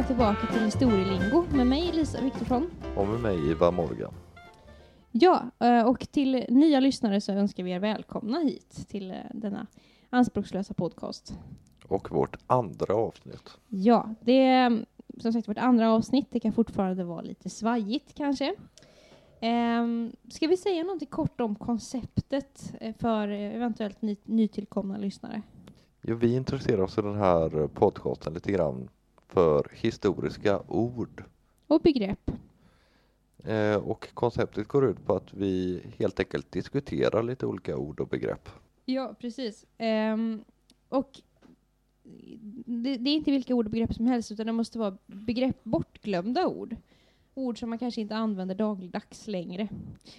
välkomna tillbaka till Historielingo med mig Lisa Viktorsson. Och med mig Ivar Morgan. Ja, eh, och till nya lyssnare så önskar vi er välkomna hit till eh, denna anspråkslösa podcast. Och vårt andra avsnitt. Ja, det är som sagt vårt andra avsnitt. Det kan fortfarande vara lite svajigt kanske. Um, ska vi säga någonting kort om konceptet eh, för eventuellt ny, nytillkomna lyssnare? Ja, vi intresserar oss i den här podcasten lite grann för historiska ord. Och begrepp. Eh, och konceptet går ut på att vi helt enkelt diskuterar lite olika ord och begrepp. Ja, precis. Um, och det, det, är inte vilka ord och begrepp som helst, utan det måste vara begrepp, bortglömda ord. Ord som man kanske inte använder dagligdags längre.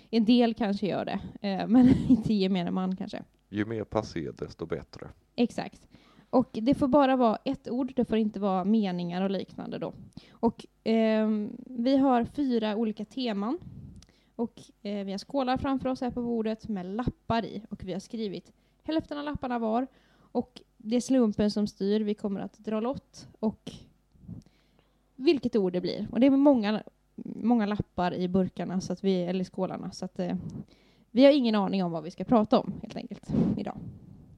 En del kanske gör det, eh, men inte gemene man kanske. Ju mer passé, desto bättre. Exakt. Och det får bara vara ett ord, det får inte vara meningar och liknande då. Och eh, vi har fyra olika teman. Och eh, vi har skålar framför oss här på bordet med lappar i. Och vi har skrivit hälften av lapparna var. Och det är slumpen som styr. Vi kommer att dra lott och vilket ord det blir. Och det är många, många lappar i burkarna, så att vi, eller skålarna. Så att eh, vi har ingen aning om vad vi ska prata om helt enkelt idag.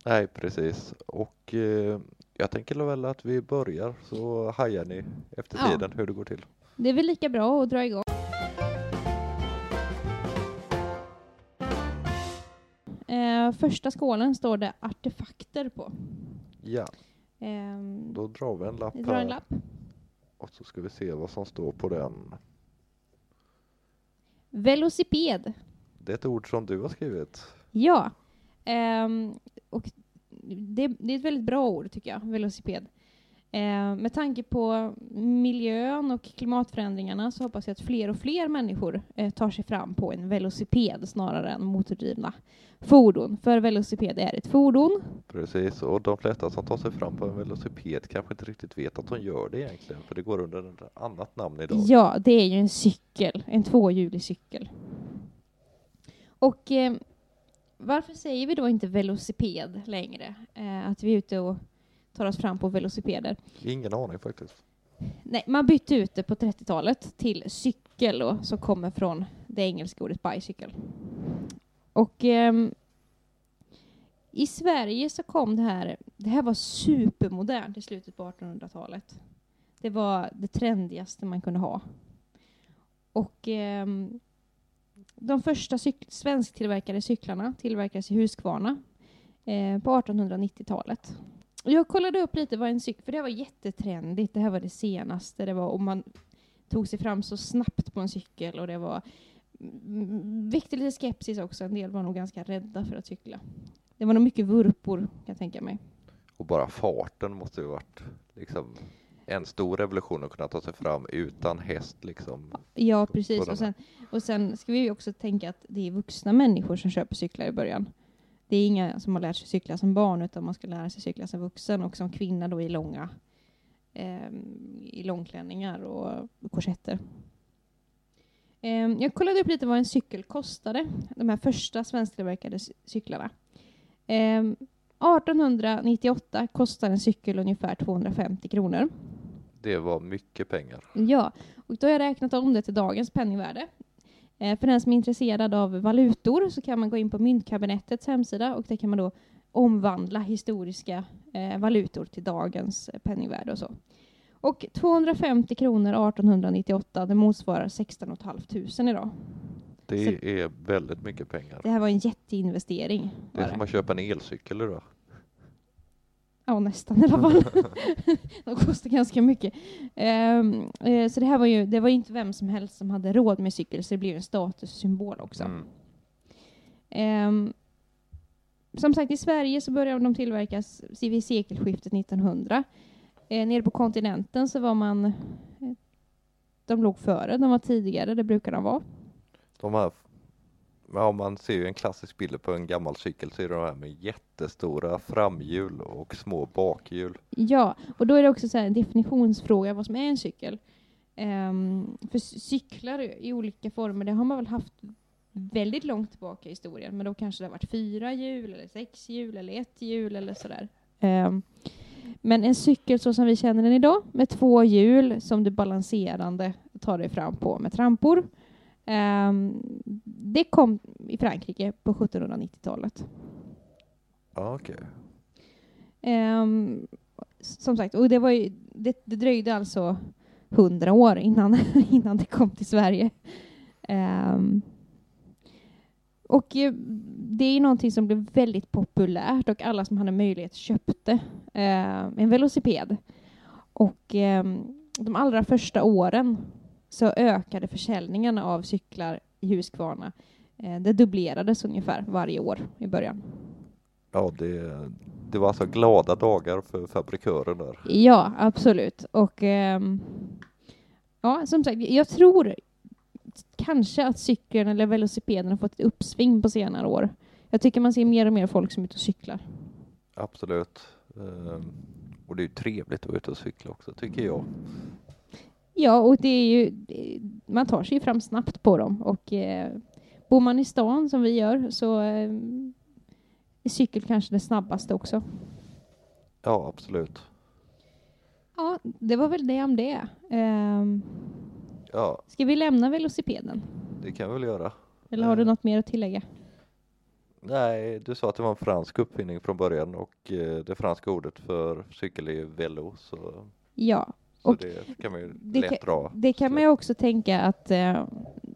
Nej, precis. Och eh, jag tänker väl att vi börjar så hajar ni efter Ja. tiden hur det går till. Det är väl lika bra att dra igång. Eh, första skålen står det artefakter på. Ja, Ehm, då drar vi en lapp vi drar en lapp. och så ska vi se vad som står på den. Velociped. Det är ett ord som du har skrivit. Ja. Ehm, och det, det är ett väldigt bra ord tycker jag, velociped. Ehm, med tanke på miljön och klimatförändringarna så hoppas jag att fler och fler människor eh, tar sig fram på en velociped snarare än motordrivna fordon. För velociped är ett fordon. Precis, och de flesta som tar sig fram på en velociped kanske inte riktigt vet att de gör det egentligen, för det går under ett annat namn idag. Ja, det är ju en cykel, en tvåhjulig cykel. Och eh, varför säger vi då inte velociped längre? Eh, att vi är ute och tar oss fram på velocipeder. Ingen aning faktiskt. Nej, man bytte ut det på 30-talet till cykel då, som kommer från det engelska ordet bicycle. Och ehm, i Sverige så kom det här, det här var supermodernt i slutet på 1800-talet. Det var det trendigaste man kunde ha. Och ehm, de första cyk- svensktillverkade cyklarna tillverkades i Huskvarna eh, på 1890-talet. Jag kollade upp lite vad en cykel, för det var jättetrendigt, det här var det senaste, det var om man tog sig fram så snabbt på en cykel och det var väckte lite skepsis också, en del var nog ganska rädda för att cykla. Det var nog mycket vurpor, kan jag tänka mig. Och bara farten måste ju varit liksom en stor revolution att kunna ta sig fram utan häst liksom. Ja, precis. Och sen, och sen ska vi ju också tänka att det är vuxna människor som köper cyklar i början. Det är inga som har lärt sig cykla som barn, utan man ska lära sig cykla som vuxen och som kvinna då i långa ehm, i långklänningar och korsetter. Ehm, jag kollade upp lite vad en cykel kostade, de här första svensktillverkade cy- cyklarna. Ehm, 1898 kostar en cykel ungefär 250 kronor. Det var mycket pengar. Ja, och då har jag räknat om det till dagens penningvärde. Eh, för den som är intresserad av valutor så kan man gå in på Myntkabinettets hemsida och där kan man då omvandla historiska eh, valutor till dagens penningvärde och så. Och 250 kronor 1898, det motsvarar 16 500 idag. Det Så- är väldigt mycket pengar. Det här var en jätteinvestering. Det är som att köpa en elcykel idag. Ja, nästan i alla fall. De kostar ganska mycket. Ehm, eh, så det här var ju, det var inte vem som helst som hade råd med cykel, så det blev en statussymbol också. Mm. Ehm, som sagt, i Sverige så började de tillverkas vid sekelskiftet 1900. Eh, nere på kontinenten så var man... eh, De låg före, de var tidigare, det brukar de vara. De här, ja, man ser ju en klassisk bild på en gammal cykel så är det de här med jättestora framhjul och små bakhjul. Ja, och då är det också så här en definitionsfråga vad som är en cykel. Um, för cyklar i olika former, det har man väl haft väldigt långt tillbaka i historien, men då kanske det har varit fyra hjul, eller sex hjul, eller ett hjul eller sådär. Um, Men en cykel så som vi känner den idag, med två hjul som du balanserande tar dig fram på med trampor, det kom i Frankrike på 1790-talet. Ja, okej. Ehm, som sagt, och det, var ju, det, det dröjde alltså hundra år innan, innan det kom till Sverige. Ehm, och eh, det är någonting som blev väldigt populärt och alla som hade möjlighet köpte eh, en velociped. Och eh, de allra första åren så ökade försäljningen av cyklar i Huskvarna. Eh, det dubblerades ungefär varje år i början. Ja, det, det var alltså glada dagar för fabrikören där. Ja, absolut. Och ehm, ja, som sagt, jag tror kanske att cykeln eller velocipeden har fått ett uppsving på senare år. Jag tycker man ser mer och mer folk som är ute och cyklar. Absolut. Ehm, och det är ju trevligt att vara ute och cykla också, tycker jag. Ja, och det är ju, man tar sig fram snabbt på dem och eh, bor man i stan som vi gör så eh, är cykel kanske det snabbaste också. Ja, absolut. Ja, det var väl det om det. Ehm, Ja, ska vi lämna velocipeden? det kan vi väl göra. Eller har du Eh. något mer att tillägga? Nej, du sa att det var en fransk uppfinning från början och eh, det franska ordet för cykel är velo, så, Ja, så Och det kan man ju lätt kan- dra. det kan man ju också tänka att, eh,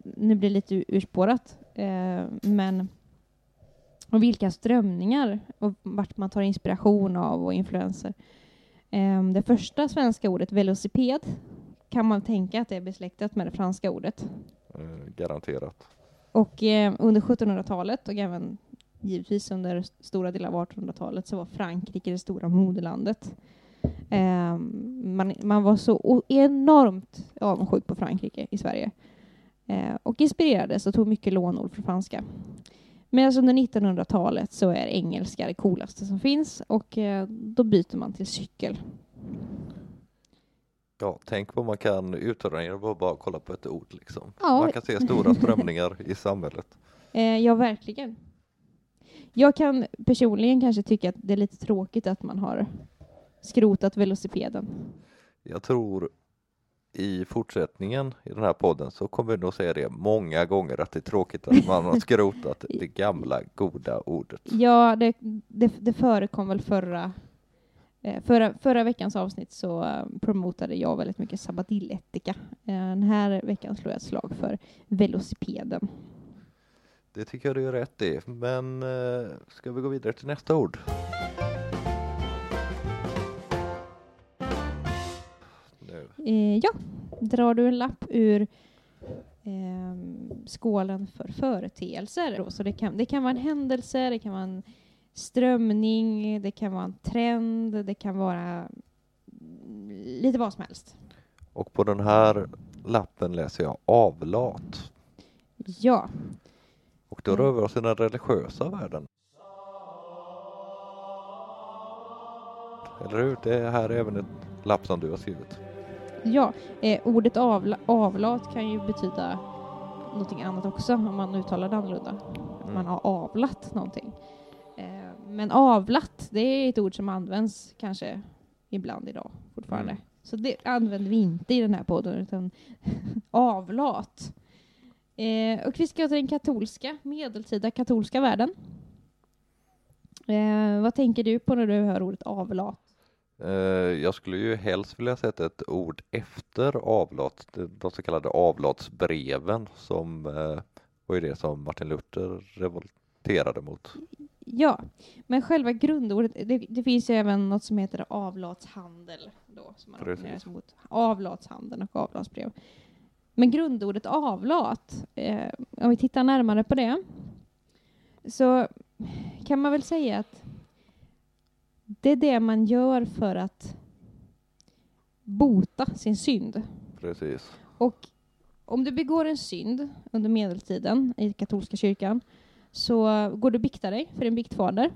nu blir det lite ur- urspårat, eh, men och vilka strömningar och vart man tar inspiration av och influenser. Eh, det första svenska ordet velociped kan man tänka att det är besläktat med det franska ordet. Eh, garanterat. Och eh, under 1700-talet och även givetvis under stora delar av 1800-talet så var Frankrike det stora moderlandet. Eh, man, man var så enormt avundsjuk på Frankrike i Sverige eh, och inspirerades och tog mycket lånord från franska. Medan under 1900-talet så är engelska det coolaste som finns och eh, då byter man till cykel. Ja, tänk vad man kan genom att bara kolla på ett ord liksom. Ja. Man kan se stora strömningar i samhället. Eh, ja, verkligen. Jag kan personligen kanske tycka att det är lite tråkigt att man har skrotat velocipeden. Jag tror i fortsättningen i den här podden så kommer vi nog säga det många gånger att det är tråkigt att man har skrotat det gamla goda ordet. Ja, det, det, det förekom väl förra, eh, förra, förra veckans avsnitt så eh, promotade jag väldigt mycket sabadilletika. Eh, den här veckan slår jag ett slag för velocipeden. Det tycker jag du är rätt i, men ska vi gå vidare till nästa ord? Eh, ja, drar du en lapp ur ehm, skålen för företeelser. då. Så det kan, det kan vara en händelse, det kan vara en strömning, det kan vara en trend, det kan vara mm, lite vad som helst. Och på den här lappen läser jag avlat. Ja, Och då rör vi oss i den religiösa världen. Eller hur? Det här är även ett lapp som du har skrivit. Ja. Eh, ordet avla, avlat kan ju betyda någonting annat också om man uttalar det annorlunda. Att Mm. man har avlat någonting. Eh, men avlat, det är ett ord som används kanske ibland idag fortfarande. Mm. Så det använder vi inte i den här podden, utan avlat. Eh, och vi ska till den katolska, medeltida katolska världen. Eh, vad tänker du på när du hör ordet avlat? Eh, Jag skulle ju helst vilja sätta ett ord efter avlat, de- så kallade avlatsbreven som eh, var ju det som Martin Luther revolterade mot. Ja, men själva grundordet, det, det finns ju även något som heter avlatshandel då, som man opponerar sig mot. Avlatshandeln och avlatsbrev. Men grundordet avlat, eh, om vi tittar närmare på det, så kan man väl säga att det är det man gör för att bota sin synd. Precis. Och om du begår en synd under medeltiden i katolska kyrkan så går du och biktar dig för en biktfader.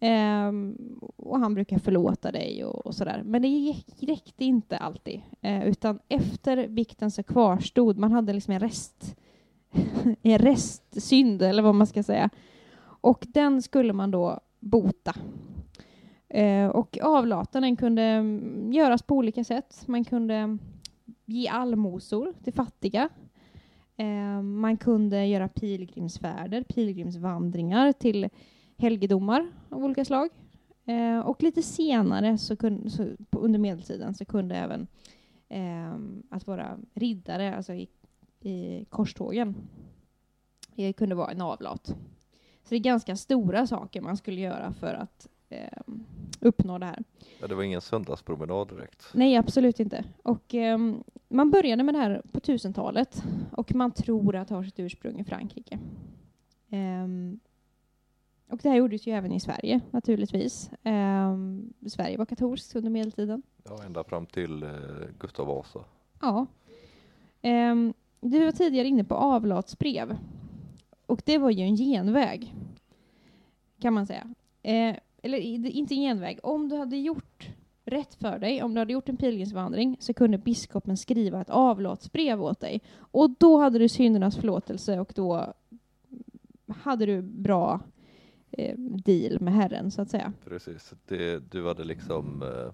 Ehm, och han brukar förlåta dig och, och sådär. Men det gick- räckte inte alltid. Eh, utan efter bikten så kvarstod, man hade liksom en rest, en restsynd eller vad man ska säga. Och den skulle man då bota. Eh, och avlaten kunde mm, göras på olika sätt. Man kunde mm, ge allmosor till fattiga. Eh, man kunde göra pilgrimsfärder, pilgrimsvandringar till helgedomar av olika slag. Eh, och lite senare, så kunde, så, på, under medeltiden, så kunde även eh, att vara riddare, alltså i, i korstågen, det kunde vara en avlat. Så det är ganska stora saker man skulle göra för att eh, uppnå det här. Ja, det var ingen söndagspromenad direkt. Nej, absolut inte. Och eh, man började med det här på 1000-talet och man tror att det har sitt ursprung i Frankrike. Eh, och det här gjordes ju även i Sverige naturligtvis. Eh, Sverige var katolskt under medeltiden. Ja, ända fram till eh, Gustav Vasa. Ja. Ehm, du var tidigare inne på avlatsbrev. Och det var ju en genväg, kan man säga. Eh, eller inte en genväg. Om du hade gjort rätt för dig, om du hade gjort en pilgrimsvandring, så kunde biskopen skriva ett avlatsbrev åt dig. Och då hade du syndernas förlåtelse och då hade du bra eh, deal med Herren, så att säga. Precis, det, du hade liksom eh,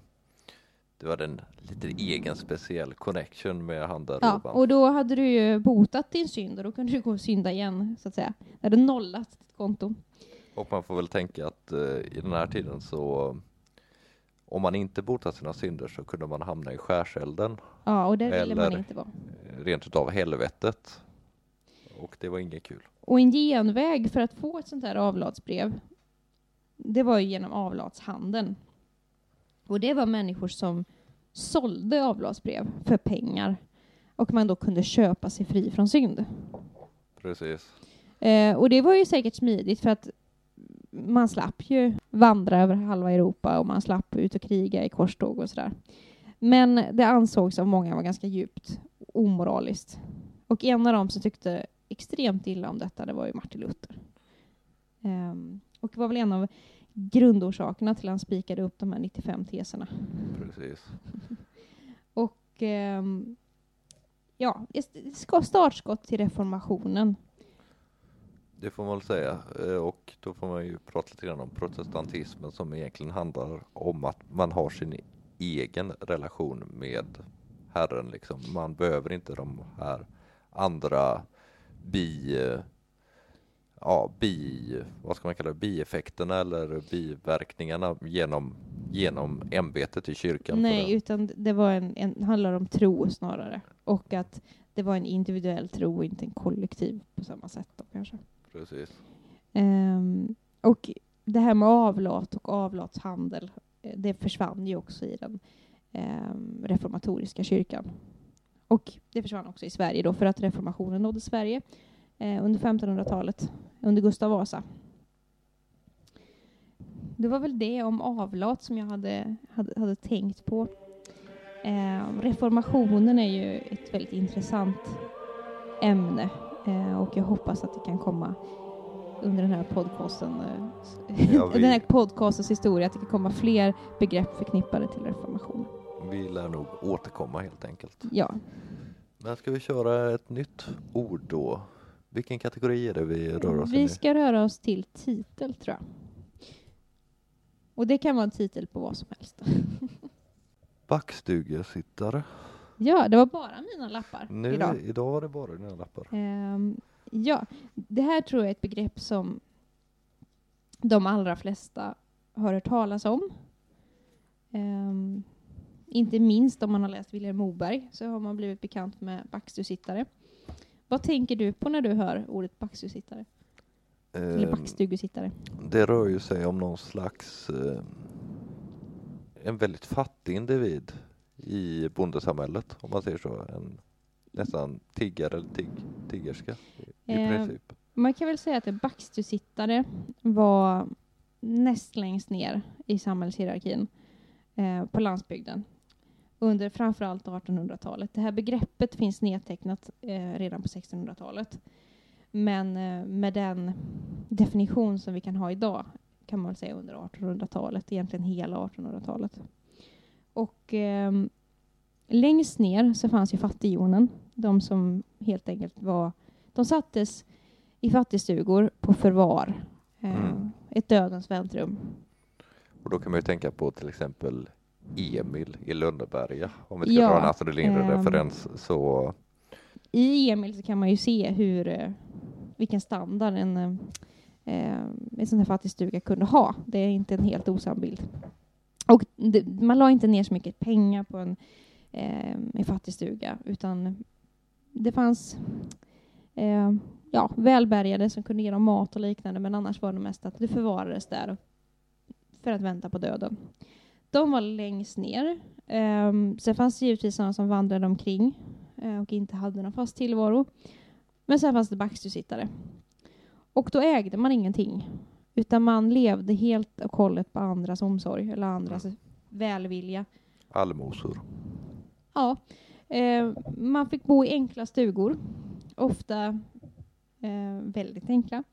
du hade en lite egen speciell connection med han där Ja, och då hade du ju botat din synd och då kunde du gå och synda igen, så att säga. Du hade nollat ditt konto. Och man får väl tänka att eh, i den här tiden så om man inte botat sina synder så kunde man hamna i skärselden. Ja, och det ville man inte vara. rent utav helvetet. Och det var inget kul. Och en genväg för att få ett sånt här avlatsbrev, det var ju genom avlatshandeln. Och det var människor som sålde avlatsbrev för pengar och man då kunde köpa sig fri från synd. Precis. Eh, och det var ju säkert smidigt för att man slapp ju vandra över halva Europa och man slapp ut och kriga i korståg och sådär. Men det ansågs av många vara ganska djupt omoraliskt. Och en av dem som tyckte extremt illa om detta, det var ju Martin Luther. Um, och det var väl en av grundorsakerna till att han spikade upp de här 95 teserna. Precis. och eh, ja, startskott till reformationen. Det får man väl säga. Eh, och då får man ju prata lite grann om protestantismen som egentligen handlar om att man har sin egen relation med Herren. Liksom. Man behöver inte de här andra bi ja, bi, vad ska man kalla det, bieffekterna eller biverkningarna genom, genom ämbetet i kyrkan? Nej, utan det var en, en, handlar om tro snarare. Och att det var en individuell tro och inte en kollektiv på samma sätt då kanske. Precis. Um, och det här med avlat och avlatshandel, eh, det försvann ju också i den um, reformatoriska kyrkan. Och det försvann också i Sverige då, för att reformationen nådde Sverige eh, under 1500-talet, under Gustav Vasa. Det var väl det om avlat som jag hade, hade, hade tänkt på. Eh, reformationen är ju ett väldigt intressant ämne och jag hoppas att det kan komma under den här podcasten, eh, ja, vi... den här podcastens historia, att det kan komma fler begrepp förknippade till reformationen. Vi lär nog återkomma helt enkelt. Ja. Men ska vi köra ett nytt ord då? Vilken kategori är det vi rör oss i Vi ska röra oss till titel, tror jag. Och det kan vara en titel på vad som helst. Backstugesittare. Ja, det var bara mina lappar nu, idag. Idag var det bara dina lappar. Um, ja, det här tror jag är ett begrepp som de allra flesta har hört talas om. Um, inte minst om man har läst Vilhelm Moberg så har man blivit bekant med backstugesittare. Vad tänker du på när du hör ordet backstugesittare? Eh, Eller backstugesittare? Det rör ju sig om någon slags eh, en väldigt fattig individ i bondesamhället om man säger så. En nästan tiggare eller tigg, tiggerska i, eh, princip. Man kan väl säga att en backstugesittare var näst längst ner i samhällshierarkin eh, på landsbygden under framförallt 1800-talet. Det här begreppet finns nedtecknat eh, redan på 1600-talet. Men eh, med den definition som vi kan ha idag kan man säga under 1800-talet, egentligen hela 1800-talet. Och eh, längst ner så fanns ju fattighjonen, de som helt enkelt var, de sattes i fattigstugor på förvar, eh, mm. ett dödens väntrum. Och då kan man ju tänka på till exempel Emil i Lönneberga om vi ska Ja, dra en Astrid ehm, Lindgren-referens så I Emil så kan man ju se hur, eh, vilken standard en, eh, eh, en sån här fattigstuga kunde ha. Det är inte en helt osann bild. Och det, man la inte ner så mycket pengar på en, eh, en fattigstuga utan det fanns eh, ja, välbärgade som kunde ge dem mat och liknande men annars var det mest att det förvarades där för att vänta på döden. De var längst ner. Eh, sen fanns det givetvis sådana som vandrade omkring eh, och inte hade någon fast tillvaro. Men sen fanns det backstugesittare. Och då ägde man ingenting. Utan man levde helt och hållet på andras omsorg eller andras välvilja. allmosor. Ja, eh, man fick bo i enkla stugor. Ofta eh, väldigt enkla.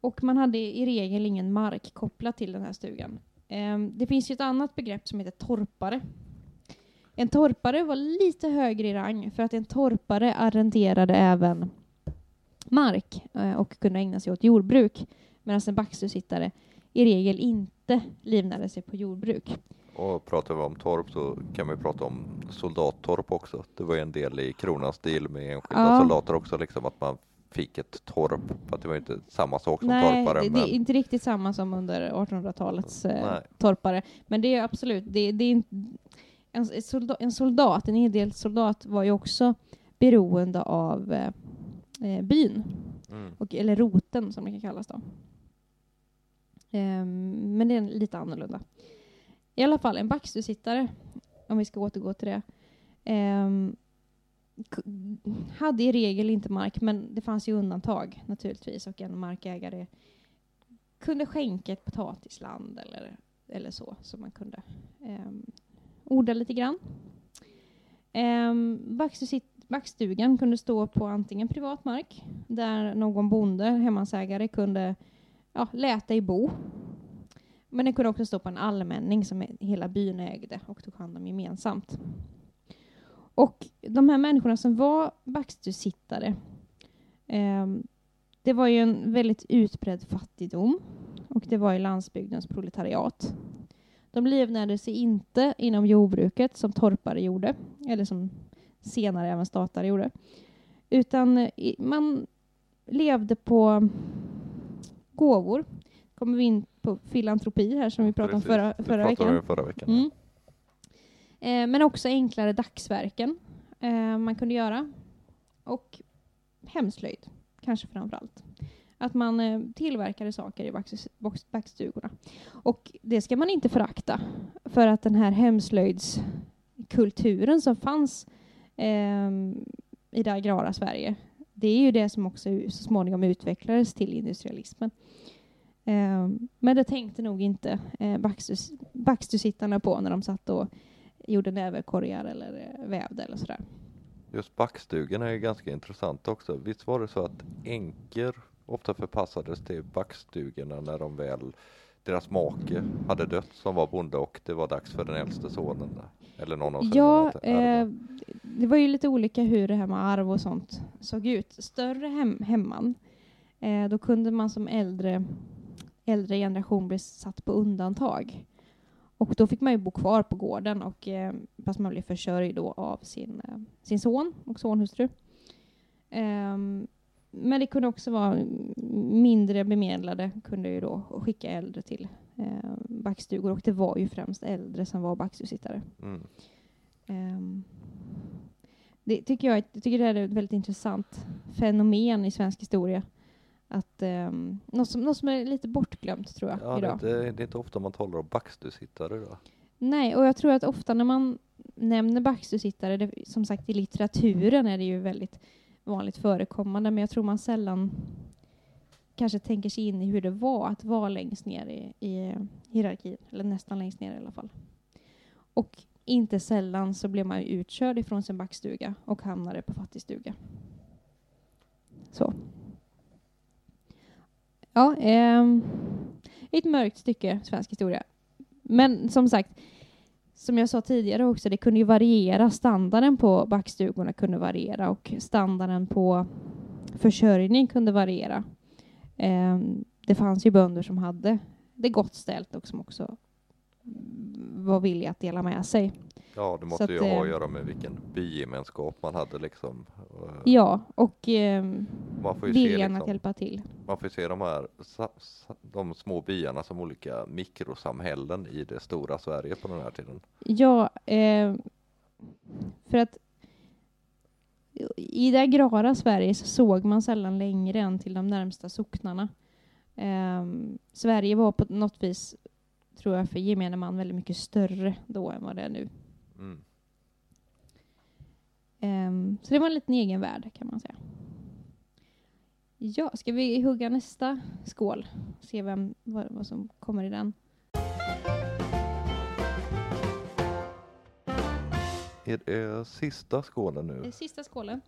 Och man hade i regel ingen mark kopplad till den här stugan. Eh, det finns ju ett annat begrepp som heter torpare. En torpare var lite högre i rang för att en torpare arrenderade även mark eh, och kunde ägna sig åt jordbruk. Medan en backstugesittare i regel inte livnärde sig på jordbruk. Och pratar vi om torp så kan vi prata om soldattorp också. Det var ju en del i kronans deal med enskilda Ja. soldater också, liksom att man fick ett torp. Att det var inte samma sak som Nej, torpare. det, men... det är inte riktigt samma som under 1800-talets eh, torpare. Men det är absolut, det, det är inte, en, soldat, en soldat, en ideell soldat var ju också beroende av eh, eh, byn, Mm. och, eller roten som det kan kallas då. Ehm, men det är lite annorlunda. I alla fall, en backstugesittare, om vi ska återgå till det, ehm, hade i regel inte mark, men det fanns ju undantag naturligtvis och en markägare kunde skänka ett potatisland eller, eller så, som man kunde um, odla lite grann. Um, backstugan kunde stå på antingen privat mark, där någon bonde, hemmansägare, kunde ja, lät dig bo. Men den kunde också stå på en allmänning som hela byn ägde och tog hand om gemensamt. Och de här människorna som var backstugsittare, eh, det var ju en väldigt utbredd fattigdom och det var ju landsbygdens proletariat. De livnärde sig inte inom jordbruket som torpare gjorde, eller som senare även statare gjorde, utan man levde på gåvor. Kommer vi in på filantropi här som vi pratade om Precis, förra, det förra pratade veckan. om förra veckan. Mm. Eh, men också enklare dagsverken eh, man kunde göra. Och hemslöjd, kanske framför allt. Att man eh, tillverkade saker i backstugorna. Och det ska man inte förakta. För att den här hemslöjdskulturen som fanns eh, i det agrara Sverige, det är ju det som också så småningom utvecklades till industrialismen. Eh, men det tänkte nog inte eh, backstus, på när de satt och gjorde näverkorgar eller eh, vävde eller sådär. Just backstugorna är ju ganska intressant också. Visst var det så att änkor ofta förpassades till backstugorna när de väl deras make hade dött som var bonde och det var dags för den äldste sonen eller någon av Ja, eh, det var ju lite olika hur det här med arv och sånt såg ut. Större hem, hemman, eh, då kunde man som äldre, äldre generation bli satt på undantag. Och då fick man ju bo kvar på gården, och, eh, fast man blev försörjd då av sin, eh, sin son och sonhustru. Ehm, men det kunde också vara mindre bemedlade, kunde ju då skicka äldre till eh, backstugor, och det var ju främst äldre som var backstugsittare. Mm. Ehm, det tycker jag, jag tycker det här är ett väldigt intressant fenomen i svensk historia. Att, um, något, som, något som är lite bortglömt tror jag Ja, det, idag. inte, det är inte ofta man talar om backstusittare då. Nej, och jag tror att ofta när man nämner backstugsittare, det, som sagt i litteraturen är det ju väldigt vanligt förekommande, men jag tror man sällan kanske tänker sig in i hur det var att vara längst ner i, i hierarkin, eller nästan längst ner i alla fall. Och inte sällan så blev man utkörd ifrån sin backstuga och hamnade på fattigstuga. Så. Ja, eh, ett mörkt stycke svensk historia. Men som sagt, som jag sa tidigare också, det kunde ju variera. Standarden på backstugorna kunde variera och standarden på försörjning kunde variera. Eh, det fanns ju bönder som hade det gott ställt och som också var villiga att dela med sig. Ja, det måste att, ju ha att eh, göra med vilken bygemenskap man hade liksom. Eh, Ja, och eh, Man får ju se, viljan att liksom, hjälpa till. man får ju se de här de små byarna som olika mikrosamhällen i det stora Sverige på den här tiden. Ja, eh, för att i det agrara Sverige så såg man sällan längre än till de närmsta socknarna. Eh, Sverige var på något vis, tror jag, för gemene man väldigt mycket större då än vad det är nu. Mm. Eh, så det var en liten egen värld kan man säga. Ja, ska vi hugga nästa skål? Se vem, vad, vad som kommer i den. Är det sista skålen Det är nu? sista skålen.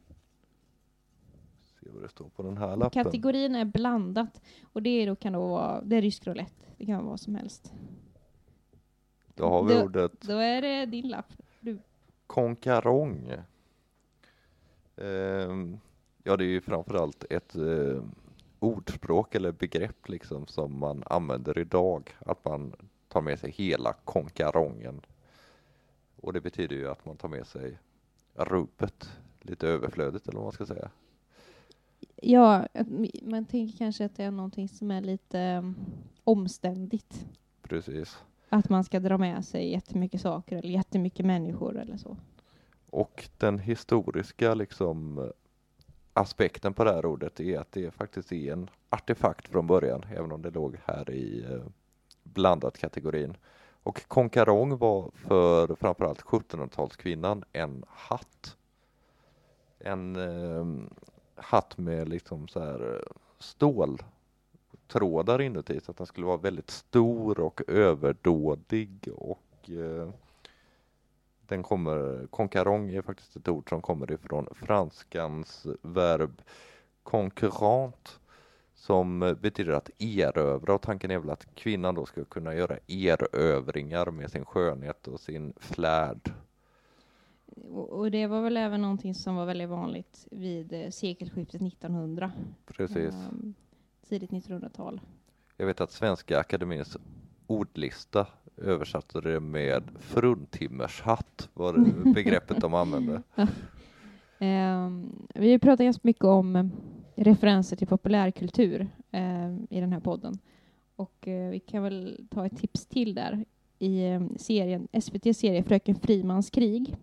Se vad det står på den här lappen. Kategorin är blandat och det är då, kan då vara, det är rysk roulette. Det kan vara vad som helst. Då har vi Då- ordet Då är det din lapp. konkarong. Ehm, ja, det är ju framförallt ett eh, ordspråk eller begrepp liksom som man använder idag. Att man tar med sig hela konkarongen. Och det betyder ju att man tar med sig rubbet, lite överflödigt eller vad man ska säga. Ja, man tänker kanske att det är någonting som är lite um, omständigt. Precis. Att man ska dra med sig jättemycket saker eller jättemycket människor eller så. Och den historiska liksom aspekten på det här ordet är att det faktiskt är en artefakt från början, även om det låg här i eh, blandat kategorin. Och konkarong var för framförallt 1700-talskvinnan en hatt. En eh, hatt med liksom så här stål ståltrådar inuti så att den skulle vara väldigt stor och överdådig och eh, den kommer, konkarong är faktiskt ett ord som kommer ifrån franskans verb concurrent som betyder att erövra och tanken är väl att kvinnan då ska kunna göra erövringar med sin skönhet och sin flärd. Och, det var väl även någonting som var väldigt vanligt vid eh, sekelskiftet 1900. Precis. Ehm, tidigt 1900-tal. Jag vet att Svenska Akademins ordlista översatte det med fruntimmershatt var det begreppet de använde. Ehm, vi har ju pratat ganska mycket om eh, referenser till populärkultur ehm, i den här podden. Och eh, vi kan väl ta ett tips till där. I eh, serien, SVT-serie Fröken Frimans krig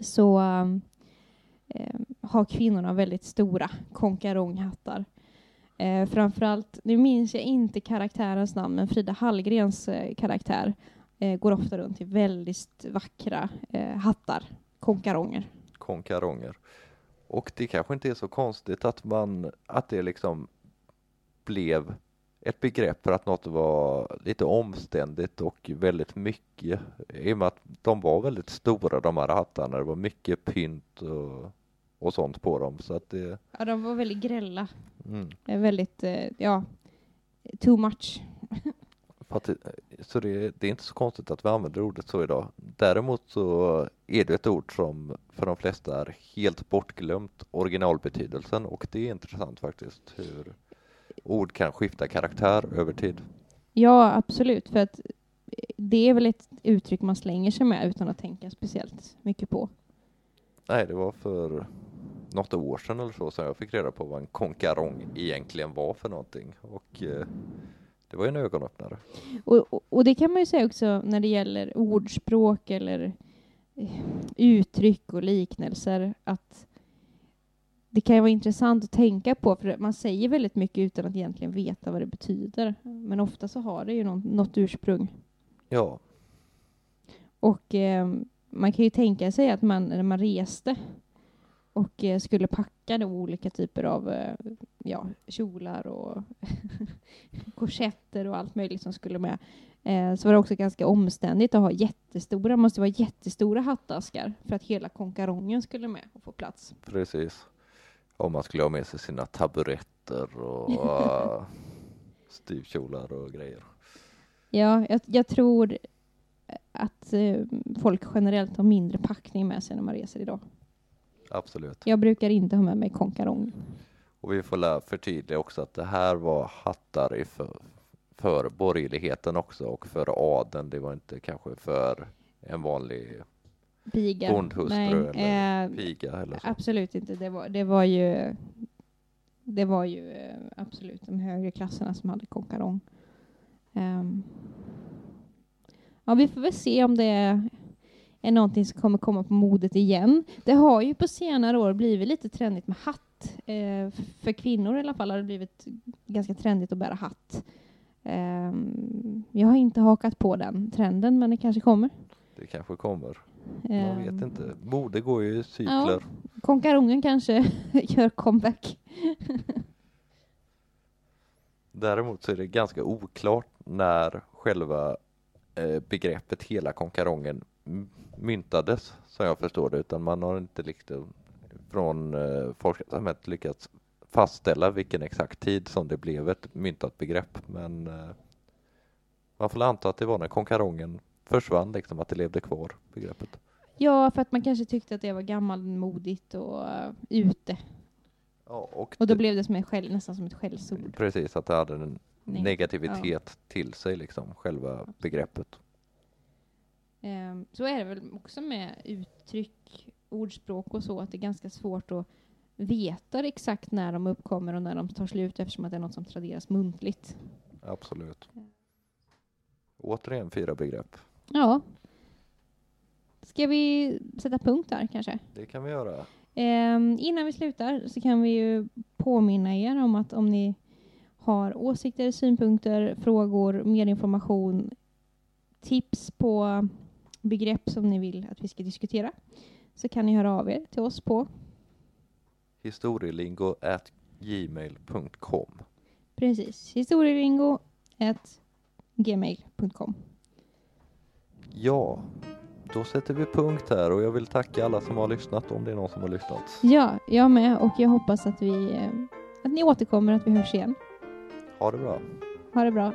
så ehm, har kvinnorna väldigt stora konkaronghattar. Eh, framförallt, nu minns jag inte karaktärens namn, men Frida Hallgrens eh, karaktär eh, går ofta runt i väldigt vackra eh, hattar, konkaronger. konkaronger. Och det kanske inte är så konstigt att man, att det liksom blev ett begrepp för att något var lite omständigt och väldigt mycket. I och med att de var väldigt stora de här hattarna, det var mycket pynt och, och sånt på dem. Så att det, Ja, de var väldigt grälla. mm. Väldigt, eh, ja, too much. Så det, det är inte så konstigt att vi använder ordet så idag. Däremot så är det ett ord som för de flesta är helt bortglömt originalbetydelsen och det är intressant faktiskt hur ord kan skifta karaktär över tid. Ja, absolut. För att eh, det är väl ett uttryck man slänger sig med utan att tänka speciellt mycket på. Nej, det var för något år sedan eller så som jag fick reda på vad en konkarong egentligen var för någonting och eh, det var ju en ögonöppnare. Och, och, och det kan man ju säga också när det gäller ordspråk eller eh, uttryck och liknelser att det kan ju vara intressant att tänka på för man säger väldigt mycket utan att egentligen veta vad det betyder. Men ofta så har det ju något, något ursprung. Ja, Och eh, man kan ju tänka sig att man när man reste och eh, skulle packa då olika typer av eh, ja, kjolar och korsetter och allt möjligt som skulle med. Eh, så var det också ganska omständigt att ha jättestora, måste vara jättestora hattaskar för att hela konkarongen skulle med och få plats. precis. Om man skulle ha med sig sina taburetter och styvkjolar och grejer. Ja, jag, jag tror att folk generellt har mindre packning med sig när man reser idag. Absolut. Jag brukar inte ha med mig konkarong. Och vi får lä- förtydliga också att det här var hattar i för, för borgerligheten också och för adeln. Det var inte kanske för en vanlig Piga. bondhustru Nej, eller eh, piga eller så. Absolut inte. Det var, det var ju det var ju eh, absolut de högre klasserna som hade konkarong. Ehm. ja, vi får väl se om det är, någonting som kommer komma på modet igen. Det har ju på senare år blivit lite trendigt med hatt. Eh, för kvinnor i alla fall har det blivit ganska trendigt att bära hatt. Ehm, jag har inte hakat på den trenden, men det kanske kommer. Det kanske kommer. Man Ehm, vet inte. Mode går ju i cykler. Konkarongen kanske gör comeback. Däremot så är det ganska oklart när själva eh, begreppet hela konkarongen myntades som jag förstår det utan man har inte liksom från eh, forskarsamhället lyckats fastställa vilken exakt tid som det blev ett myntat begrepp men eh, man får anta att det var när konkarongen försvann liksom att det levde kvar begreppet. Ja, för att man kanske tyckte att det var gammalmodigt och uh, ute. Ja, och Och då det- blev det som skäll, nästan som ett skällsord. precis att det hade en Nej. negativitet till sig liksom själva begreppet. Ehm, så är det väl också med uttryck, ordspråk och så, att det är ganska svårt att veta exakt när de uppkommer och när de tar slut eftersom att det är något som traderas muntligt. Absolut. Återigen fyra begrepp. Ja. Ska vi sätta punkt där kanske? Det kan vi göra. Ehm, innan vi slutar så kan vi ju påminna er om att om ni har åsikter, synpunkter, frågor, mer information, tips på begrepp som ni vill att vi ska diskutera så kan ni höra av er till oss på Historielingo at gmail.com. precis historielingo gmail.com. Ja, då sätter vi punkt här och jag vill tacka alla som har lyssnat om det är någon som har lyssnat. Ja, jag med och jag hoppas att vi eh, att ni återkommer, att vi hörs igen. Ha det bra. Ha det bra.